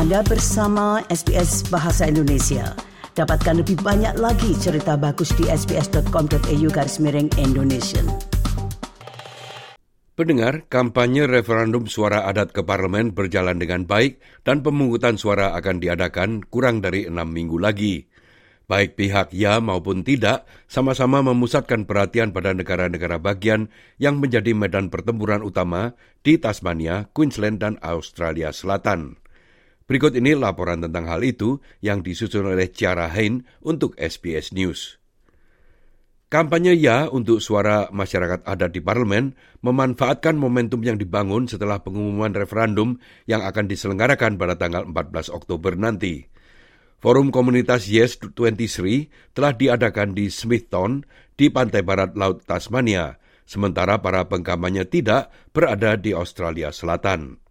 Anda bersama SBS Bahasa Indonesia. Dapatkan lebih banyak lagi cerita bagus di sbs.com.au garis miring Indonesia. Pendengar, kampanye referendum suara adat ke parlemen berjalan dengan baik dan pemungutan suara akan diadakan kurang dari enam minggu lagi. Baik pihak ya maupun tidak sama-sama memusatkan perhatian pada negara-negara bagian yang menjadi medan pertempuran utama di Tasmania, Queensland, dan Australia Selatan. Berikut ini laporan tentang hal itu yang disusun oleh Ciara Hain untuk SBS News. Kampanye Ya untuk suara masyarakat adat di parlemen memanfaatkan momentum yang dibangun setelah pengumuman referendum yang akan diselenggarakan pada tanggal 14 Oktober nanti. Forum komunitas Yes 23 telah diadakan di Smithton di pantai barat Laut Tasmania, sementara para pengkampanye tidak berada di Australia Selatan.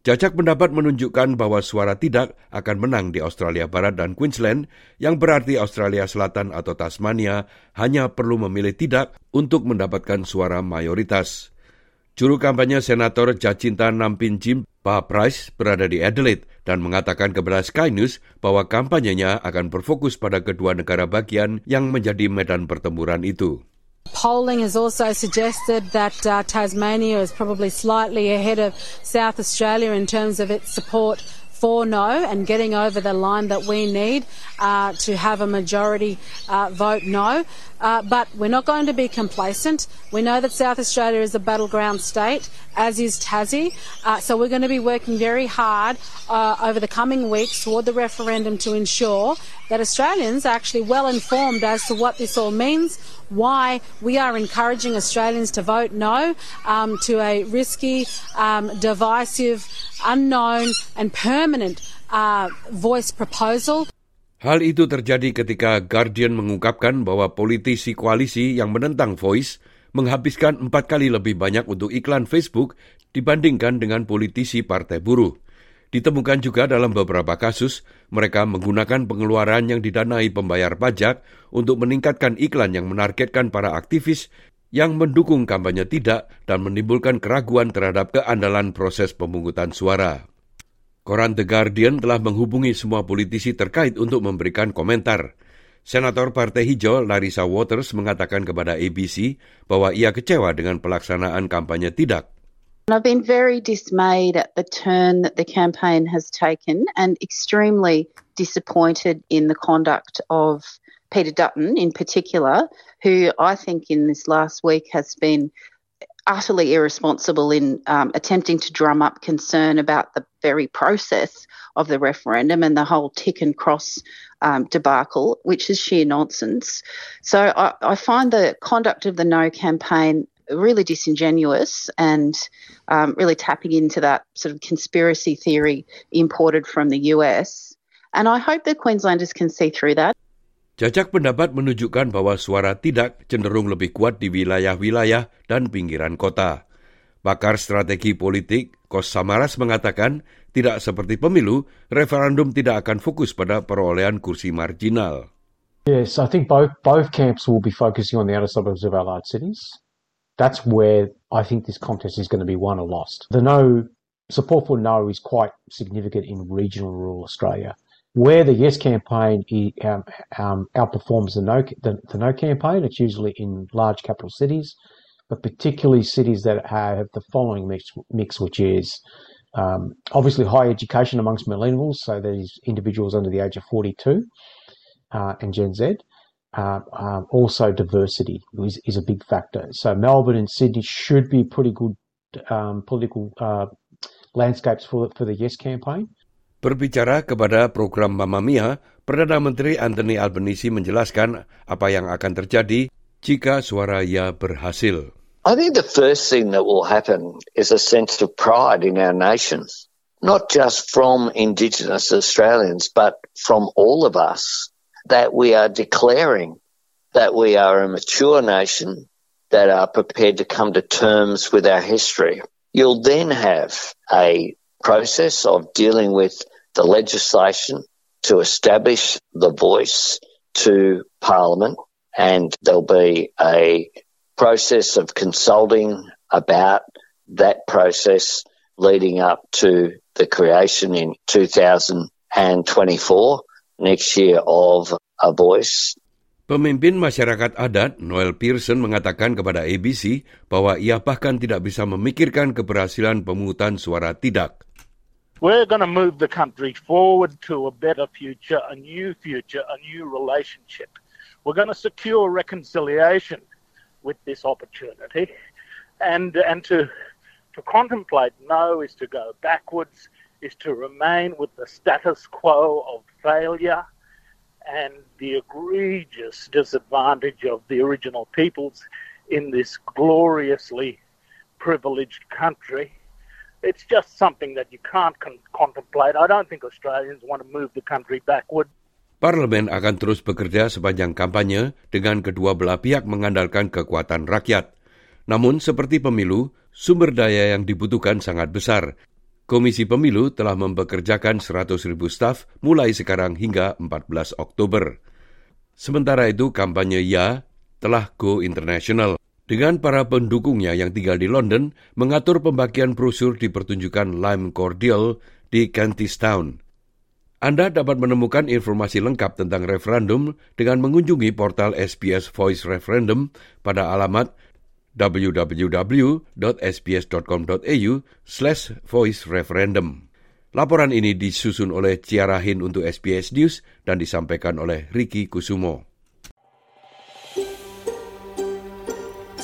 Jajak pendapat menunjukkan bahwa suara tidak akan menang di Australia Barat dan Queensland, yang berarti Australia Selatan atau Tasmania hanya perlu memilih tidak untuk mendapatkan suara mayoritas. Juru kampanye Senator Jacinta Nampin Jim Pak Price berada di Adelaide dan mengatakan kepada Sky News bahwa kampanyenya akan berfokus pada kedua negara bagian yang menjadi medan pertempuran itu. Polling has also suggested that uh, Tasmania is probably slightly ahead of South Australia in terms of its support for no and getting over the line that we need uh, to have a majority uh, vote no. Uh, but we're not going to be complacent. We know that South Australia is a battleground state, as is Tassie. Uh, so we're going to be working very hard uh, over the coming weeks toward the referendum to ensure that Australians are actually well informed as to what this all means, why we are encouraging Australians to vote no um, to a risky, um, divisive, unknown, and permanent uh, voice proposal. Hal itu terjadi ketika Guardian mengungkapkan bahwa politisi koalisi yang menentang Voice menghabiskan empat kali lebih banyak untuk iklan Facebook dibandingkan dengan politisi partai buruh. Ditemukan juga dalam beberapa kasus, mereka menggunakan pengeluaran yang didanai pembayar pajak untuk meningkatkan iklan yang menargetkan para aktivis yang mendukung kampanye tidak dan menimbulkan keraguan terhadap keandalan proses pemungutan suara. Koran The Guardian telah menghubungi semua politisi terkait untuk memberikan komentar. Senator Partai Hijau Larissa Waters mengatakan kepada ABC bahwa ia kecewa dengan pelaksanaan kampanye tidak. I've been very dismayed at the turn that the campaign has taken and extremely disappointed in the conduct of Peter Dutton in particular, who I think in this last week has been utterly irresponsible in um, attempting to drum up concern about the very process of the referendum and the whole tick and cross um, debacle, which is sheer nonsense. So I, I, find the conduct of the No campaign really disingenuous and um, really tapping into that sort of conspiracy theory imported from the US. And I hope that Queenslanders can see through that. Jajak pendapat menunjukkan bahwa suara tidak cenderung lebih kuat di wilayah-wilayah dan pinggiran kota. Pakar strategi politik Kos Samaras mengatakan tidak seperti pemilu, referendum tidak akan fokus pada perolehan kursi marginal. Yes, I think both both camps will be focusing on the outer suburbs of our large cities. That's where I think this contest is going to be won or lost. The no support for no is quite significant in regional rural Australia. Where the Yes campaign um, um, outperforms the no, the, the no campaign, it's usually in large capital cities, but particularly cities that have the following mix, mix which is um, obviously high education amongst millennials, so these individuals under the age of 42 uh, and Gen Z. Uh, also, diversity is, is, a big factor. So, Melbourne and Sydney should be pretty good um, political uh, landscapes for, for the Yes campaign. Berbicara kepada program Mamma Mia, Perdana Menteri Anthony Albanese menjelaskan apa yang akan terjadi jika suara ya berhasil. I think the first thing that will happen is a sense of pride in our nation, not just from Indigenous Australians, but from all of us, that we are declaring that we are a mature nation that are prepared to come to terms with our history. You'll then have a process of dealing with the legislation to establish the voice to Parliament, and there'll be a process of consulting about that process leading up to the creation in 2024 next year of A Voice. Pemimpin masyarakat adat Noel Pearson mengatakan kepada ABC bahwa ia bahkan tidak bisa memikirkan keberhasilan pemungutan suara tidak. We're going to move the country forward to a better future, a new future, a new relationship. We're going to secure reconciliation with this opportunity. And, and to, to contemplate no is to go backwards, is to remain with the status quo of failure and the egregious disadvantage of the original peoples in this gloriously privileged country. It's just something that you can't con- contemplate. I don't think Australians want to move the country backward. Parlemen akan terus bekerja sepanjang kampanye dengan kedua belah pihak mengandalkan kekuatan rakyat. Namun seperti pemilu, sumber daya yang dibutuhkan sangat besar Komisi Pemilu telah mempekerjakan 100 ribu staf mulai sekarang hingga 14 Oktober. Sementara itu, kampanye Ya telah go international dengan para pendukungnya yang tinggal di London mengatur pembagian brosur di pertunjukan Lime Cordial di Kentish Town. Anda dapat menemukan informasi lengkap tentang referendum dengan mengunjungi portal SBS Voice Referendum pada alamat www.sbs.com.au slash voice referendum. Laporan ini disusun oleh Ciara Hin untuk SBS News dan disampaikan oleh Ricky Kusumo.